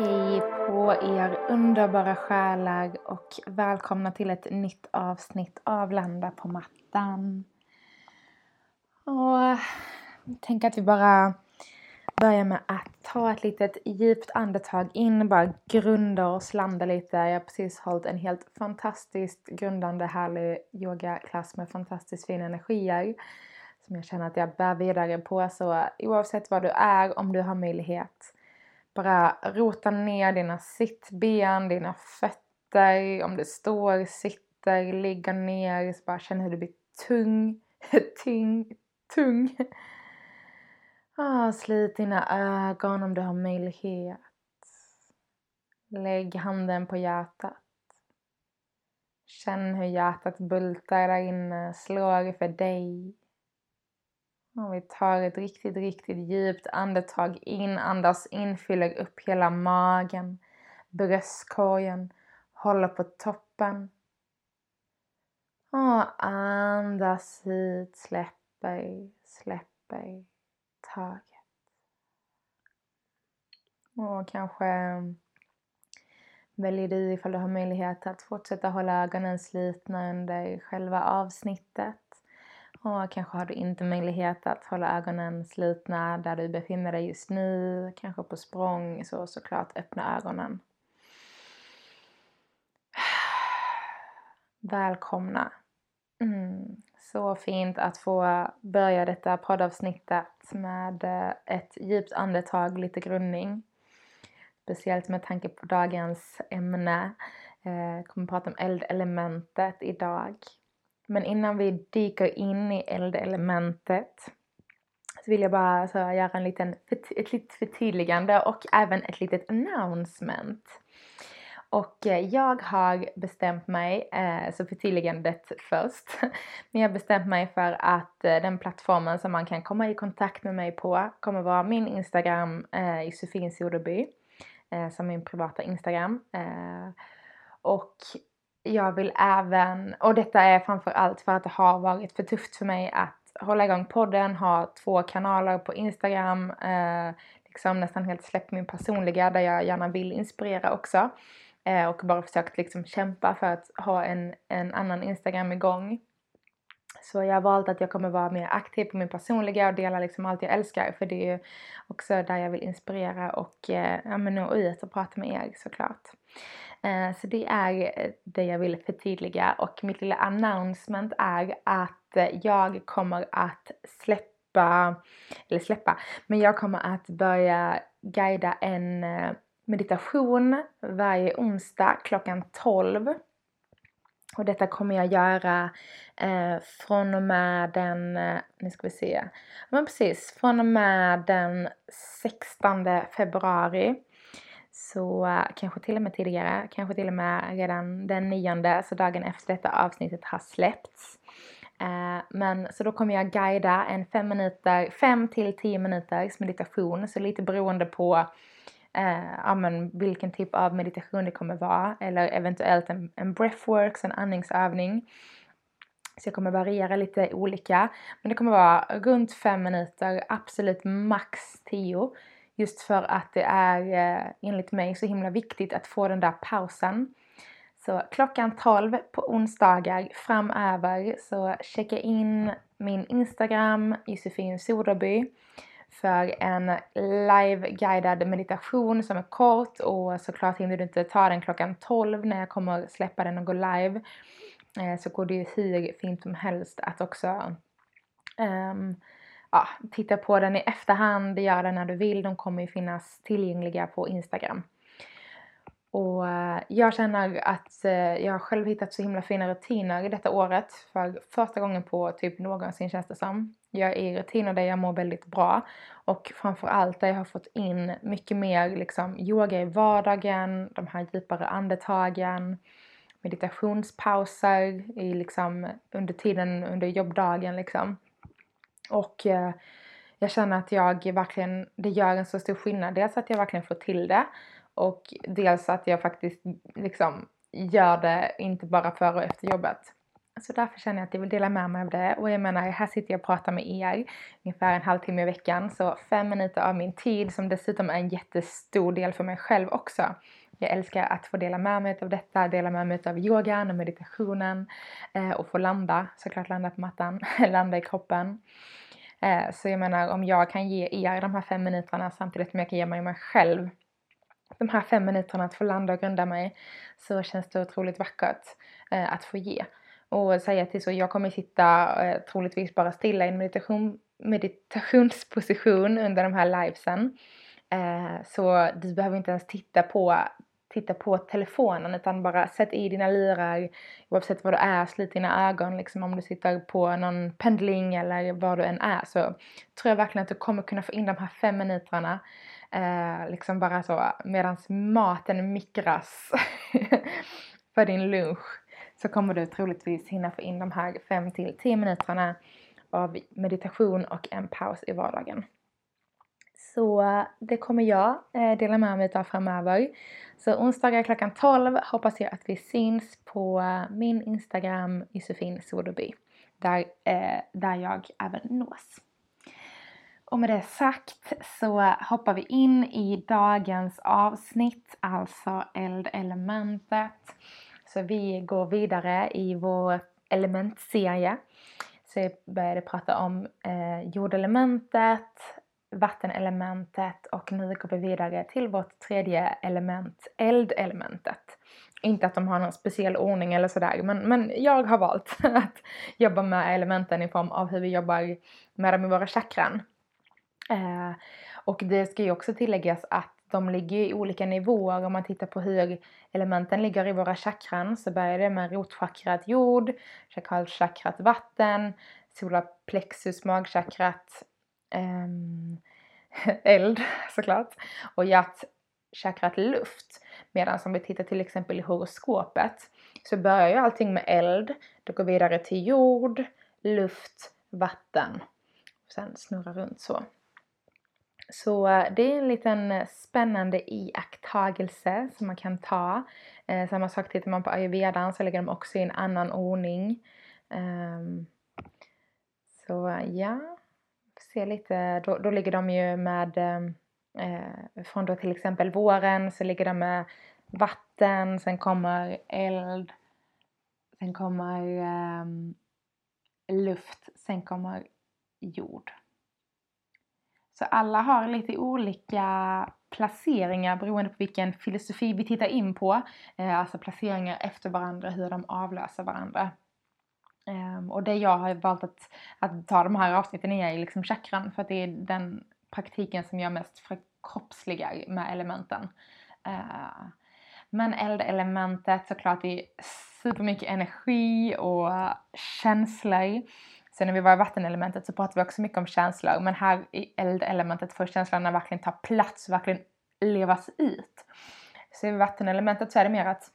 Hej på er underbara själar och välkomna till ett nytt avsnitt av Landa på mattan. Och tänk att vi bara börjar med att ta ett litet djupt andetag in, bara grunda oss, landa lite. Jag har precis hållit en helt fantastiskt grundande härlig yogaklass med fantastiskt fina energier som jag känner att jag bär vidare på. Så oavsett vad du är, om du har möjlighet bara rota ner dina sittben, dina fötter, om du står, sitter, ligger ner. Så bara känn hur du blir tung, Tung. tung. Ah, slit dina ögon om du har möjlighet. Lägg handen på hjärtat. Känn hur hjärtat bultar där inne, slår för dig. Om vi tar ett riktigt, riktigt djupt andetag in, andas in, fyller upp hela magen, bröstkorgen, håller på toppen. Och andas ut, släpper, släpper taget. Och kanske väljer du ifall du har möjlighet att fortsätta hålla ögonen slutna under själva avsnittet. Och kanske har du inte möjlighet att hålla ögonen slutna där du befinner dig just nu, kanske på språng, så såklart öppna ögonen. Välkomna! Mm. Så fint att få börja detta poddavsnittet med eh, ett djupt andetag, lite grundning. Speciellt med tanke på dagens ämne. Jag kommer kommer prata om eldelementet idag. Men innan vi dyker in i eldelementet så vill jag bara så göra en liten, ett litet förtydligande och även ett litet announcement. Och eh, jag har bestämt mig, eh, så förtydligandet först, men jag har bestämt mig för att eh, den plattformen som man kan komma i kontakt med mig på kommer vara min Instagram, Josefin Soderby, som min privata Instagram. Och jag vill även, och detta är framförallt för att det har varit för tufft för mig att hålla igång podden, ha två kanaler på Instagram, eh, liksom nästan helt släppt min personliga där jag gärna vill inspirera också. Eh, och bara försökt liksom kämpa för att ha en, en annan Instagram igång. Så jag har valt att jag kommer vara mer aktiv på min personliga och dela liksom allt jag älskar för det är ju också där jag vill inspirera och eh, ja, men nå ut och prata med er såklart. Eh, så det är eh, det jag vill förtydliga och mitt lilla announcement är att eh, jag kommer att släppa, eller släppa, men jag kommer att börja guida en eh, meditation varje onsdag klockan 12. Och detta kommer jag göra eh, från och med den, eh, nu ska vi se, men precis, från och med den 16 februari så eh, kanske till och med tidigare, kanske till och med redan den nionde, så dagen efter detta avsnittet har släppts. Eh, men så då kommer jag guida en fem minuter, fem till tio minuters meditation, så lite beroende på eh, ja, men vilken typ av meditation det kommer vara, eller eventuellt en, en breathworks, en andningsövning. Så jag kommer variera lite olika, men det kommer vara runt fem minuter, absolut max tio. Just för att det är eh, enligt mig så himla viktigt att få den där pausen. Så klockan 12 på onsdagar framöver så checka in min Instagram Josefin Soderby för en live-guidad meditation som är kort och såklart hinner du inte ta den klockan 12 när jag kommer släppa den och gå live eh, så går det ju hur fint som helst att också um, ja, titta på den i efterhand, gör det när du vill. De kommer ju finnas tillgängliga på Instagram. Och eh, jag känner att eh, jag har själv hittat så himla fina rutiner i detta året för första gången på typ någonsin känns det som. Jag är i rutiner där jag mår väldigt bra och framförallt där jag har fått in mycket mer liksom yoga i vardagen, de här djupare andetagen, meditationspauser i liksom under tiden under jobbdagen liksom. Och eh, jag känner att jag verkligen, det gör en så stor skillnad. Dels att jag verkligen får till det och dels att jag faktiskt liksom gör det inte bara före och efter jobbet. Så därför känner jag att jag vill dela med mig av det. Och jag menar, här sitter jag och pratar med er ungefär en halvtimme i veckan. Så fem minuter av min tid som dessutom är en jättestor del för mig själv också. Jag älskar att få dela med mig av detta, dela med mig av yogan och meditationen eh, och få landa, såklart landa på mattan, landa i kroppen. Eh, så jag menar om jag kan ge er de här fem minuterna samtidigt som jag kan ge mig, mig själv de här fem minuterna att få landa och grunda mig så känns det otroligt vackert eh, att få ge. Och säga till så, jag kommer sitta eh, troligtvis bara stilla i en meditation, meditationsposition under de här livesen. Eh, så du behöver inte ens titta på titta på telefonen utan bara sätt i dina lurar oavsett vad du är, slit dina ögon liksom om du sitter på någon pendling eller vad du än är så tror jag verkligen att du kommer kunna få in de här fem minuterna eh, liksom bara så medans maten mikras för din lunch så kommer du troligtvis hinna få in de här 5 till 10 minuterna av meditation och en paus i vardagen. Så eh, det kommer jag eh, dela med mig av framöver. Så onsdagar klockan 12 hoppas jag att vi syns på eh, min Instagram Josefin Sodoby. Där, eh, där jag även nås. Och med det sagt så hoppar vi in i dagens avsnitt, alltså eldelementet. Så vi går vidare i vår elementserie. Så jag började prata om eh, jordelementet, vattenelementet och nu går vi vidare till vårt tredje element, eldelementet. Inte att de har någon speciell ordning eller sådär men, men jag har valt att jobba med elementen i form av hur vi jobbar med dem i våra chakran. Eh, och det ska ju också tilläggas att de ligger i olika nivåer. Om man tittar på hur elementen ligger i våra chakran så börjar det med rotchakrat jord, chakralchakrat vatten, solarplexus magchakrat um, eld såklart och hjärtchakrat luft. Medan om vi tittar till exempel i horoskopet så börjar ju allting med eld, det går vidare till jord, luft, vatten och sen snurrar runt så. Så eh, det är en liten eh, spännande iakttagelse som man kan ta. Eh, samma sak tittar man på ayurvedan så lägger de också i en annan ordning. Um, så eh, ja, se lite, då, då ligger de ju med eh, från då till exempel våren så ligger de med vatten, sen kommer eld, sen kommer eh, luft, sen kommer jord. Så alla har lite olika placeringar beroende på vilken filosofi vi tittar in på. Eh, alltså placeringar efter varandra, hur de avlöser varandra. Ehm, och det jag har valt att, att ta de här avsnitten i är liksom chakran för att det är den praktiken som jag mest förkroppsligar med elementen. Eh, men eldelementet såklart det är supermycket energi och känslor. Sen när vi var i vattenelementet så pratade vi också mycket om känslor men här i eldelementet får känslorna verkligen ta plats och verkligen levas ut. Så i vattenelementet så är det mer att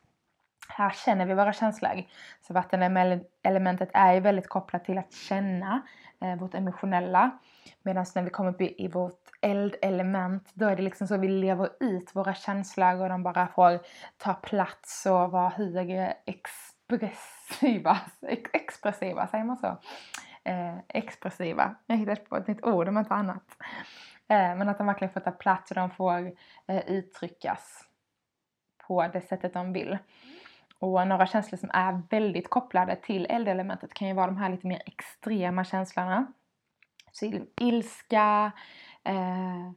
här känner vi våra känslor. Så vattenelementet är ju väldigt kopplat till att känna eh, vårt emotionella. Medan när vi kommer upp i, i vårt eldelement då är det liksom så vi lever ut våra känslor och de bara får ta plats och vara hur expressiva, ex expressiva, säger man så? Eh, expressiva. Jag hittade på ett nytt ord om inte annat. Eh, men att de verkligen får ta plats och de får eh, uttryckas på det sättet de vill. Och några känslor som är väldigt kopplade till eldelementet kan ju vara de här lite mer extrema känslorna. Så ilska, eh,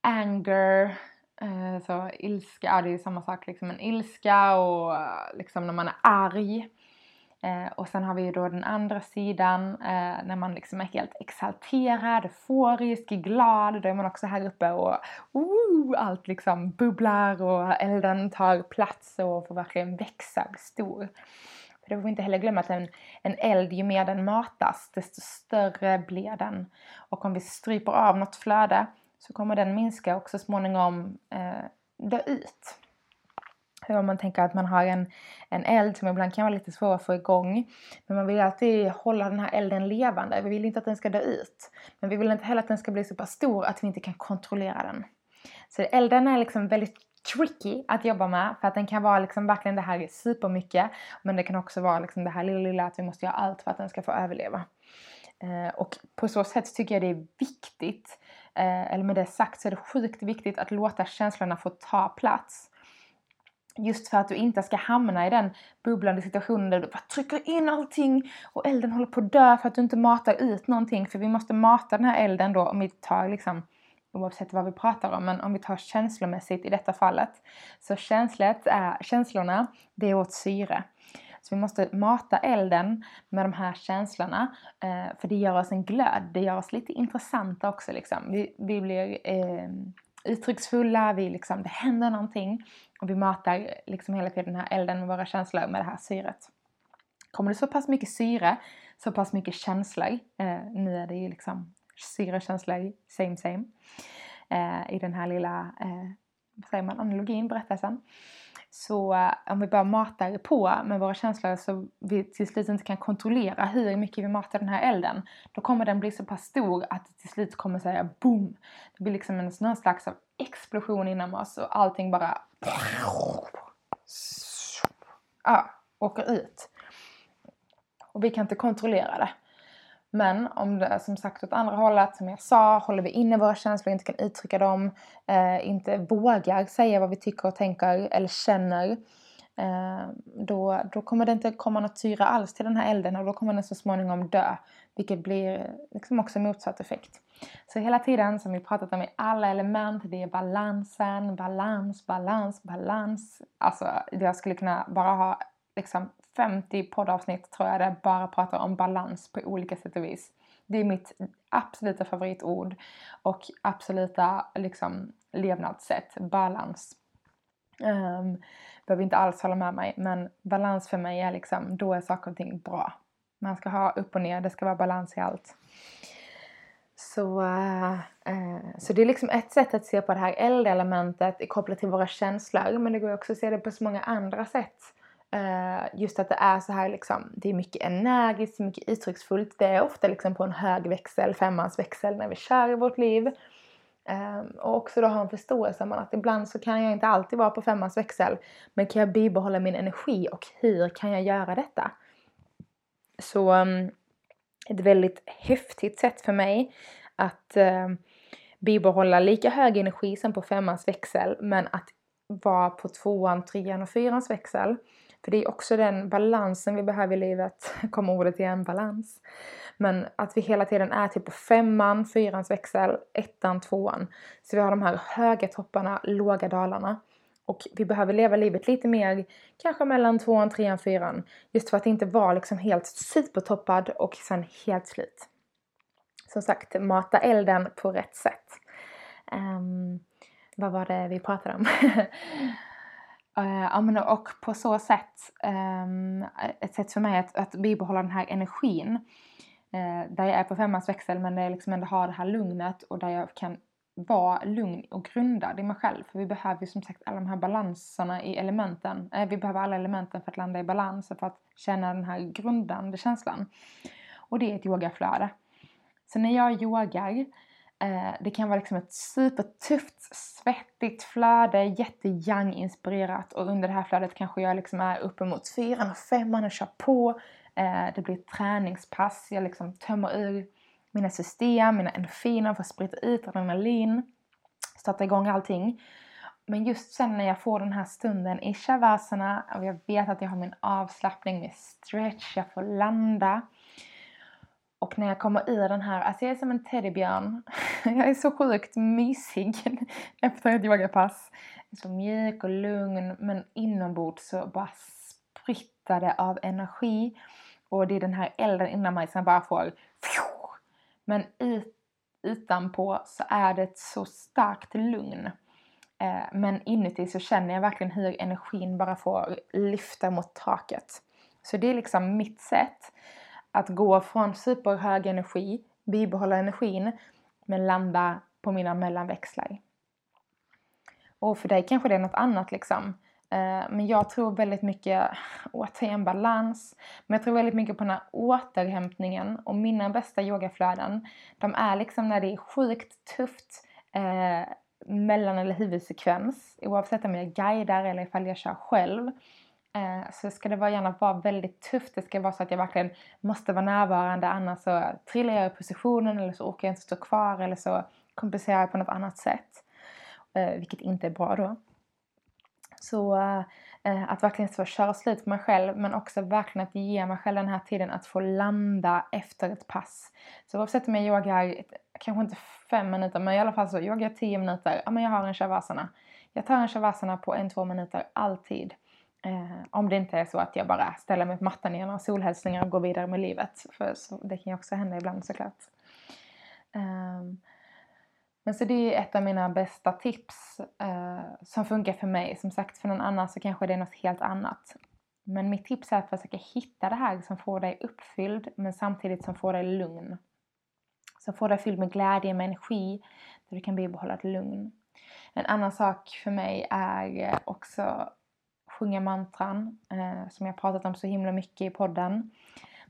anger, eh, så ilska, ja det är ju samma sak liksom, Men ilska och liksom när man är arg. Eh, och sen har vi ju då den andra sidan eh, när man liksom är helt exalterad, euforisk, glad. Då är man också här uppe och uh, allt liksom bubblar och elden tar plats och får verkligen växa, och bli stor. För det får vi inte heller glömma att en, en eld, ju mer den matas, desto större blir den. Och om vi stryper av något flöde så kommer den minska och så småningom eh, dö ut. Om man tänker att man har en, en eld som ibland kan vara lite svår att få igång. Men man vill alltid hålla den här elden levande. Vi vill inte att den ska dö ut. Men vi vill inte heller att den ska bli så pass stor att vi inte kan kontrollera den. Så elden är liksom väldigt tricky att jobba med för att den kan vara liksom verkligen det här supermycket men det kan också vara liksom det här lilla, lilla att vi måste göra allt för att den ska få överleva. Eh, och på så sätt tycker jag det är viktigt, eh, eller med det sagt så är det sjukt viktigt att låta känslorna få ta plats. Just för att du inte ska hamna i den bubblande situationen där du bara trycker in allting och elden håller på att dö för att du inte matar ut någonting. För vi måste mata den här elden då om vi tar liksom oavsett vad vi pratar om, men om vi tar känslomässigt i detta fallet. Så känslet är, känslorna, det är vårt syre. Så vi måste mata elden med de här känslorna, eh, för det gör oss en glöd, det gör oss lite intressanta också liksom. Vi, vi blir eh, uttrycksfulla, vi liksom, det händer någonting och vi matar liksom hela tiden den här elden med våra känslor med det här syret. Kommer det så pass mycket syre, så pass mycket känslor, eh, nu är det ju liksom syre, och känslor, same same, eh, i den här lilla, eh, vad säger man, analogin, berättelsen. Så eh, om vi bara matar på med våra känslor så vi till slut inte kan kontrollera hur mycket vi matar den här elden. Då kommer den bli så pass stor att det till slut kommer säga boom. Det blir liksom en sån slags av explosion inom oss och allting bara ja, åker ut. Och vi kan inte kontrollera det. Men om det är som sagt åt andra hållet, som jag sa, håller vi inne våra känslor, inte kan uttrycka dem, eh, inte vågar säga vad vi tycker och tänker eller känner, eh, då, då kommer det inte komma något syre alls till den här elden och då kommer den så småningom dö. Vilket blir liksom också motsatt effekt. Så hela tiden, som vi pratat om i alla element, det är balansen, balans, balans, balans. Alltså jag skulle kunna bara ha liksom 50 poddavsnitt tror jag det bara pratar om balans på olika sätt och vis. Det är mitt absoluta favoritord och absoluta liksom, levnadssätt, balans. Um, behöver inte alls hålla med mig men balans för mig är liksom, då är saker och ting bra. Man ska ha upp och ner, det ska vara balans i allt. Så, uh, uh, så det är liksom ett sätt att se på det här eldelementet kopplat till våra känslor men det går också att se det på så många andra sätt. Uh, just att det är så här liksom, det är mycket energiskt, mycket uttrycksfullt. Det är ofta liksom på en hög växel, femmans växel när vi kör i vårt liv. Um, och också då ha en förståelse om att ibland så kan jag inte alltid vara på femmans växel. Men kan jag bibehålla min energi och hur kan jag göra detta? Så um, ett väldigt häftigt sätt för mig att um, bibehålla lika hög energi som på femmans växel men att vara på tvåan, trean och fyrans växel. För det är också den balansen vi behöver i livet. Kommer ordet igen, balans. Men att vi hela tiden är typ på femman, fyrans växel, ettan, tvåan. Så vi har de här höga topparna, låga dalarna. Och vi behöver leva livet lite mer, kanske mellan tvåan, trean, fyran. Just för att inte vara liksom helt supertoppad och sen helt slut. Som sagt, mata elden på rätt sätt. Um, vad var det vi pratade om? Uh, och på så sätt, um, ett sätt för mig att, att bibehålla den här energin. Uh, där jag är på femmans växel men där jag liksom ändå har det här lugnet och där jag kan vara lugn och grundad i mig själv. För vi behöver ju som sagt alla de här balanserna i elementen. Uh, vi behöver alla elementen för att landa i balans och för att känna den här grundande känslan. Och det är ett yogaflöde. Så när jag yogar Eh, det kan vara liksom ett supertufft, svettigt flöde, jätte inspirerat och under det här flödet kanske jag liksom är uppemot fyran och femman och kör på. Eh, det blir träningspass, jag liksom tömmer ur mina system, mina endorfiner för att sprita ut adrenalin, starta igång allting. Men just sen när jag får den här stunden i shavasana och jag vet att jag har min avslappning, min stretch, jag får landa och när jag kommer ur den här, alltså jag är som en teddybjörn. Jag är så sjukt mysig efter ett yogapass. Jag är så mjuk och lugn men inombords så bara mättade av energi och det är den här elden inom mig som bara får men ut, utanpå så är det ett så starkt lugn. Eh, men inuti så känner jag verkligen hur energin bara får lyfta mot taket. Så det är liksom mitt sätt att gå från superhög energi, bibehålla energin, men landa på mina mellanväxlar. Och för dig kanske det är något annat liksom. Eh, men jag tror väldigt mycket, återigen balans, men jag tror väldigt mycket på den här återhämtningen och mina bästa yogaflöden, de är liksom när det är sjukt tufft eh, mellan eller huvudsekvens, oavsett om jag guidar eller ifall jag kör själv. Eh, så ska det vara, gärna vara väldigt tufft, det ska vara så att jag verkligen måste vara närvarande annars så trillar jag i positionen eller så orkar jag inte stå kvar eller så kompenserar jag på något annat sätt. Eh, vilket inte är bra då. Så eh, att verkligen få köra slut på mig själv men också verkligen att ge mig själv den här tiden att få landa efter ett pass. Så oavsett om jag yogar, kanske inte fem minuter men i alla fall så yogar jag tio minuter, ja men jag har en shavasana. Jag tar en shavasana på en, två minuter alltid. Eh, om det inte är så att jag bara ställer mig på mattan igen och solhälsningar och går vidare med livet. För så, det kan ju också hända ibland såklart. Um, men så det är ett av mina bästa tips eh, som funkar för mig. Som sagt, för någon annan så kanske det är något helt annat. Men mitt tips är att försöka hitta det här som får dig uppfylld men samtidigt som får dig lugn. Som får dig fylld med glädje, med energi, där du kan bibehålla ett lugn. En annan sak för mig är också sjunga mantran, eh, som jag pratat om så himla mycket i podden.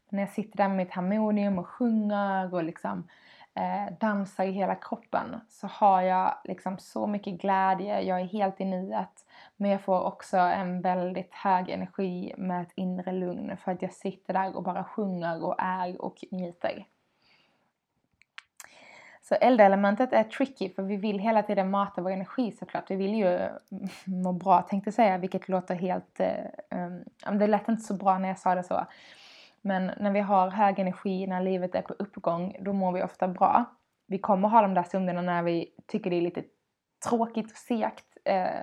När jag sitter där med mitt harmonium och sjunger och liksom eh, dansar i hela kroppen så har jag liksom så mycket glädje, jag är helt i nuet. Men jag får också en väldigt hög energi med ett inre lugn för att jag sitter där och bara sjunger och är och njuter. Så eldelementet är tricky för vi vill hela tiden mata vår energi såklart. Vi vill ju mm, må bra tänkte jag säga, vilket låter helt... Eh, um, det lät inte så bra när jag sa det så. Men när vi har hög energi, när livet är på uppgång, då mår vi ofta bra. Vi kommer ha de där stunderna när vi tycker det är lite tråkigt och segt eh,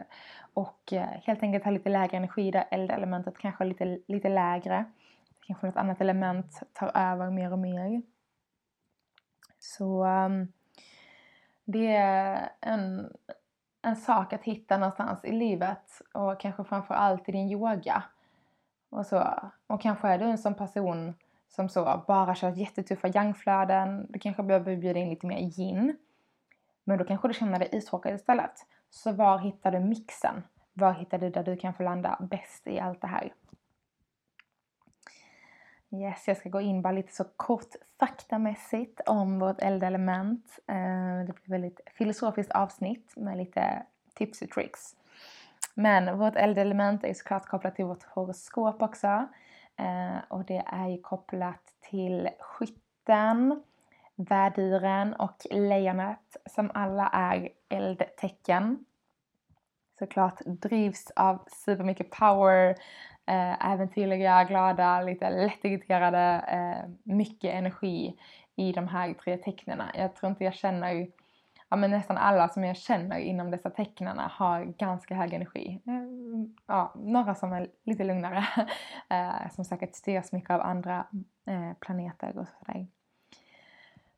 och eh, helt enkelt ha lite lägre energi där eldelementet kanske är lite, lite lägre. Kanske något annat element tar över mer och mer. Så um, det är en, en sak att hitta någonstans i livet och kanske framför allt i din yoga och, så. och kanske är du en sån person som så bara kör jättetuffa yangflöden. Du kanske behöver bjuda in lite mer yin. Men då kanske du känner dig uttråkad istället. Så var hittar du mixen? Var hittar du där du kan få landa bäst i allt det här? Yes, jag ska gå in bara lite så kort faktamässigt om vårt eldelement. Eh, det blir väldigt filosofiskt avsnitt med lite tips och tricks. Men vårt eldelement är såklart kopplat till vårt horoskop också. Eh, och det är ju kopplat till skytten, värdyren och lejonet som alla är eldtecken. Såklart drivs av supermycket power, Eh, äventyrliga, glada, lite lättirriterade, eh, mycket energi i de här tre tecknena. Jag tror inte jag känner ja, men nästan alla som jag känner inom dessa tecknarna har ganska hög energi. Eh, ja, några som är lite lugnare, eh, som säkert styrs mycket av andra eh, planeter och sådär.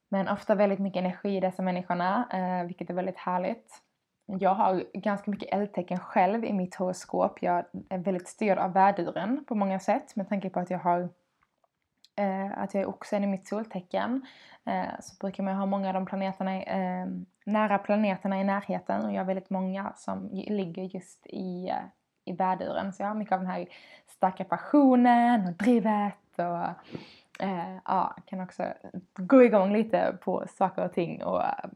Men ofta väldigt mycket energi i dessa människorna, eh, vilket är väldigt härligt. Jag har ganska mycket eldtecken själv i mitt horoskop. Jag är väldigt styrd av värduren på många sätt med tanke på att jag har eh, att jag är oxen i mitt soltecken eh, så brukar man ha många av de planeterna, eh, nära planeterna i närheten och jag har väldigt många som ligger just i, eh, i värduren. Så jag har mycket av den här starka passionen och drivet och eh, ja, kan också gå igång lite på saker och ting och eh,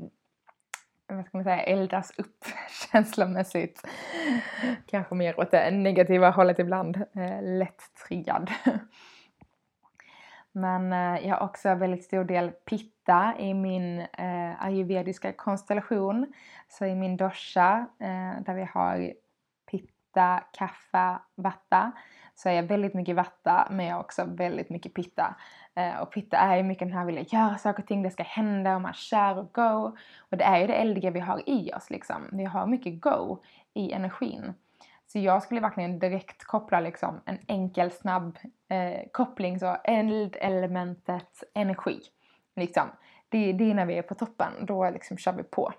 vad ska man säga, eldas upp känslomässigt. Kanske mer åt det negativa hållet ibland. Eh, lätt triggad. Men eh, jag har också väldigt stor del pitta i min eh, ayurvediska konstellation. Så i min dosha eh, där vi har pitta, kaffa, vatta så är jag väldigt mycket vatta men jag är också väldigt mycket pitta. Eh, och pitta är ju mycket den här vilja göra saker och ting, det ska hända och man kör och go. Och det är ju det eldiga vi har i oss liksom. Vi har mycket go i energin. Så jag skulle verkligen direkt koppla liksom en enkel snabb eh, koppling så eldelementet energi. Liksom. Det, det är när vi är på toppen, då liksom kör vi på.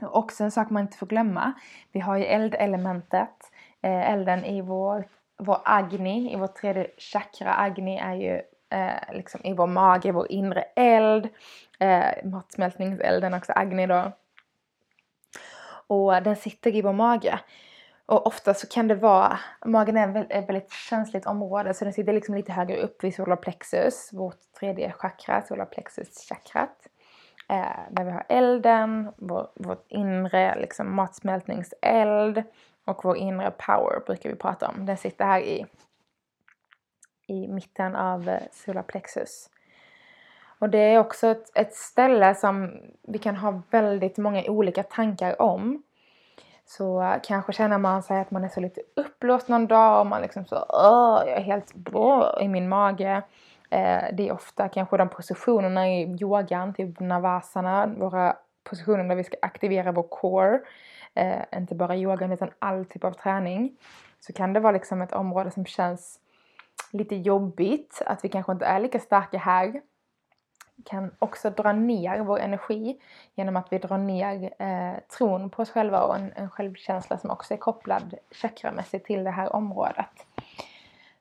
Och också en sak man inte får glömma, vi har ju eldelementet, eh, elden i vår, vår agni, i vårt tredje chakra. Agni är ju eh, liksom i vår mage, vår inre eld, eh, matsmältningselden också, agni då. Och den sitter i vår mage. Och ofta så kan det vara, magen är ett väldigt känsligt område så den sitter liksom lite högre upp vid solarplexus, vårt tredje chakra, solarplexus-chakrat. Eh, där vi har elden, vår, vårt inre liksom, matsmältningseld och vår inre power brukar vi prata om. Den sitter här i, i mitten av eh, solarplexus. Och det är också ett, ett ställe som vi kan ha väldigt många olika tankar om. Så eh, kanske känner man sig att man är så lite uppblåst någon dag och man liksom så Åh, jag är helt bra i min mage. Eh, det är ofta kanske de positionerna i yogan, typ navasana, våra positioner där vi ska aktivera vår core. Eh, inte bara yogan utan all typ av träning. Så kan det vara liksom ett område som känns lite jobbigt, att vi kanske inte är lika starka här kan också dra ner vår energi genom att vi drar ner eh, tron på oss själva och en, en självkänsla som också är kopplad chakramässigt till det här området.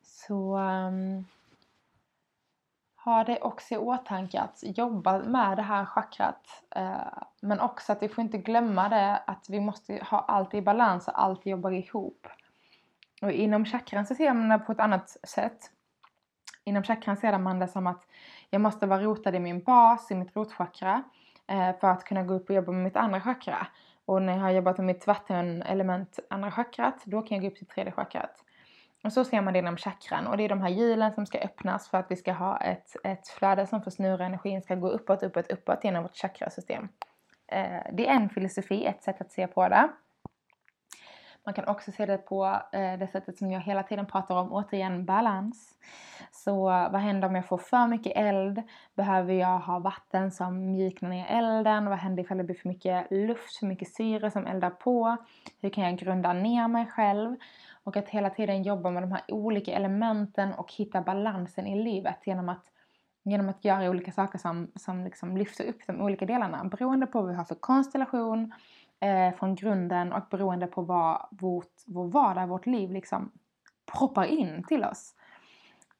Så um, ha det också i åtanke att jobba med det här chakrat. Eh, men också att vi får inte glömma det att vi måste ha allt i balans och allt jobbar ihop. Och inom chakran så ser man det på ett annat sätt. Inom chakran ser man det som att jag måste vara rotad i min bas, i mitt rotchakra eh, för att kunna gå upp och jobba med mitt andra chakra. Och när jag har jobbat med mitt vattenelement, andra chakrat, då kan jag gå upp till tredje chakrat. Och så ser man det inom chakran och det är de här hjulen som ska öppnas för att vi ska ha ett, ett flöde som får snurra, energin ska gå uppåt, uppåt, uppåt genom vårt chakrasystem. Eh, det är en filosofi, ett sätt att se på det. Man kan också se det på eh, det sättet som jag hela tiden pratar om, återigen balans. Så vad händer om jag får för mycket eld? Behöver jag ha vatten som mjuknar ner elden? Vad händer ifall det blir för mycket luft, för mycket syre som eldar på? Hur kan jag grunda ner mig själv? Och att hela tiden jobba med de här olika elementen och hitta balansen i livet genom att genom att göra olika saker som, som liksom lyfter upp de olika delarna beroende på vad vi har för konstellation eh, från grunden och beroende på vad vårt, vår vardag, vårt liv liksom proppar in till oss.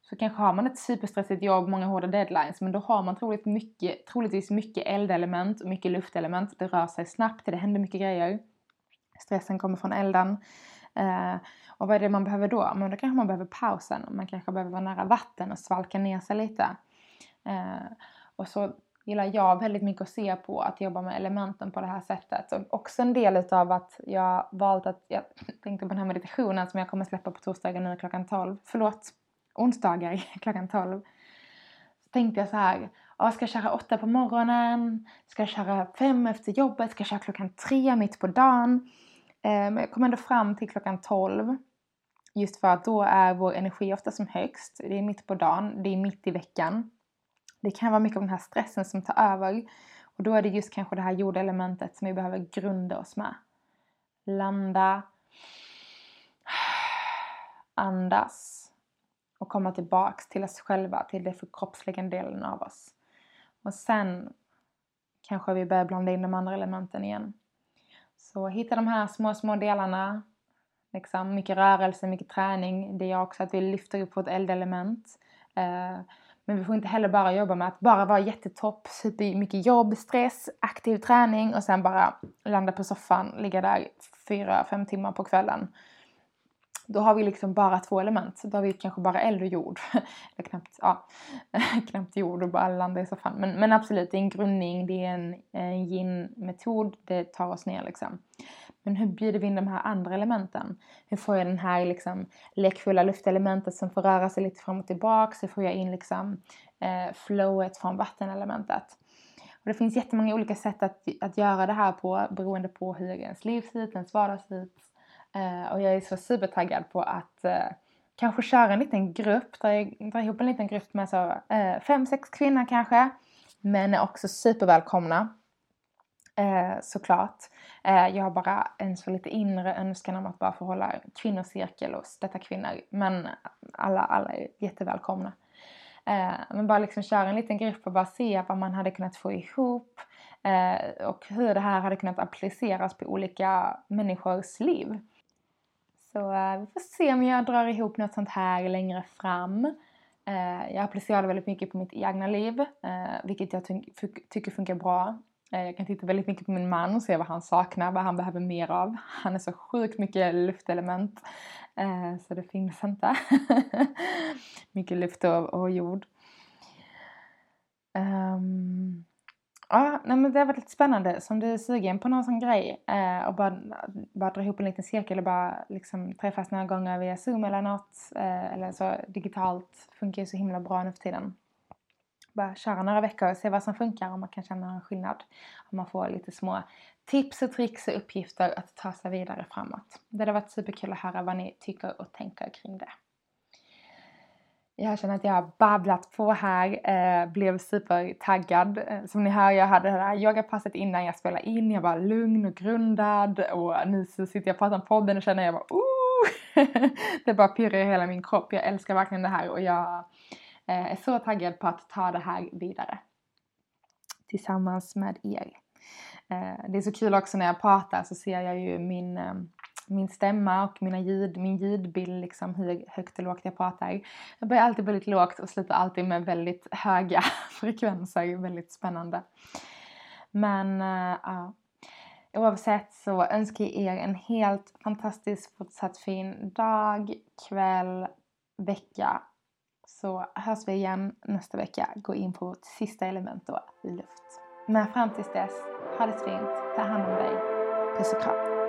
Så kanske har man ett superstressigt jobb, många hårda deadlines, men då har man troligt mycket, troligtvis mycket eldelement och mycket luftelement. Det rör sig snabbt, det händer mycket grejer. Stressen kommer från elden. Eh, och vad är det man behöver då? Men då kanske man behöver pausen. Man kanske behöver vara nära vatten och svalka ner sig lite. Eh, och så gillar jag väldigt mycket att se på att jobba med elementen på det här sättet. Och också en del utav att jag valt att, jag tänkte på den här meditationen som jag kommer släppa på torsdagar nu klockan 12, förlåt, onsdagar klockan 12. Så tänkte jag så här, ja, ska jag köra åtta på morgonen? Ska jag köra fem efter jobbet? Ska jag köra klockan tre mitt på dagen? Men jag kom ändå fram till klockan 12. Just för att då är vår energi ofta som högst. Det är mitt på dagen, det är mitt i veckan. Det kan vara mycket av den här stressen som tar över. Och då är det just kanske det här jordelementet som vi behöver grunda oss med. Landa. Andas. Och komma tillbaks till oss själva, till den förkroppsligande delen av oss. Och sen kanske vi börjar blanda in de andra elementen igen. Så hitta de här små, små delarna. Liksom mycket rörelse, mycket träning. Det gör också att vi lyfter upp vårt eldelement. Eh, men vi får inte heller bara jobba med att bara vara jättetopp, supermycket jobb, stress, aktiv träning och sen bara landa på soffan, ligga där fyra, fem timmar på kvällen. Då har vi liksom bara två element. Då har vi kanske bara eld och jord. Eller knappt, ja, knappt jord och bara landa i soffan. Men, men absolut, det är en grundning, det är en, en yin-metod, det tar oss ner liksom. Men hur bjuder vi in de här andra elementen? Hur får jag den här liksom lekfulla luftelementet som får röra sig lite fram och tillbaka? Hur får jag in liksom eh, flowet från vattenelementet? Och det finns jättemånga olika sätt att, att göra det här på beroende på hur ens liv ser ut, ens vardag ser ut. Eh, och jag är så supertaggad på att eh, kanske köra en liten grupp, dra, dra ihop en liten grupp med så eh, fem, sex kvinnor kanske. Men är också supervälkomna Eh, såklart. Eh, jag har bara en så lite inre önskan om att bara få hålla kvinnocirkel och stötta kvinnor. Men alla, alla är jättevälkomna. Eh, men bara liksom köra en liten grupp och bara se vad man hade kunnat få ihop. Eh, och hur det här hade kunnat appliceras på olika människors liv. Så eh, vi får se om jag drar ihop något sånt här längre fram. Eh, jag applicerar det väldigt mycket på mitt egna liv, eh, vilket jag ty tycker funkar bra. Jag kan titta väldigt mycket på min man och se vad han saknar, vad han behöver mer av. Han är så sjukt mycket luftelement. Så det finns inte. mycket luft och, och jord. Um, ja, nej, men det har varit lite spännande. Så om du är sugen på någon sån grej eh, och bara, bara dra ihop en liten cirkel och bara liksom träffas några gånger via zoom eller något. Eh, eller så digitalt funkar ju så himla bra nu för tiden bara köra några veckor och se vad som funkar om man kan känna en skillnad. Om man får lite små tips och tricks och uppgifter att ta sig vidare framåt. Det hade varit superkul att höra vad ni tycker och tänker kring det. Jag känner att jag har babblat på här, eh, blev supertaggad. Eh, som ni hör, jag hade det här yogapasset innan jag spelade in. Jag var lugn och grundad och nu så sitter jag och pratar om podden och känner jag bara oh! det bara pirrar i hela min kropp. Jag älskar verkligen det här och jag Eh, är så taggad på att ta det här vidare tillsammans med er. Eh, det är så kul också när jag pratar så ser jag ju min, eh, min stämma och mina ljud, min ljudbild, liksom hur högt och lågt jag pratar. Jag börjar alltid väldigt lågt och slutar alltid med väldigt höga frekvenser, väldigt spännande. Men eh, ja, oavsett så önskar jag er en helt fantastisk fortsatt fin dag, kväll, vecka så hörs vi igen nästa vecka. Gå in på vårt sista element då, luft. Men fram tills dess, ha det fint, ta hand om dig. Puss och kram.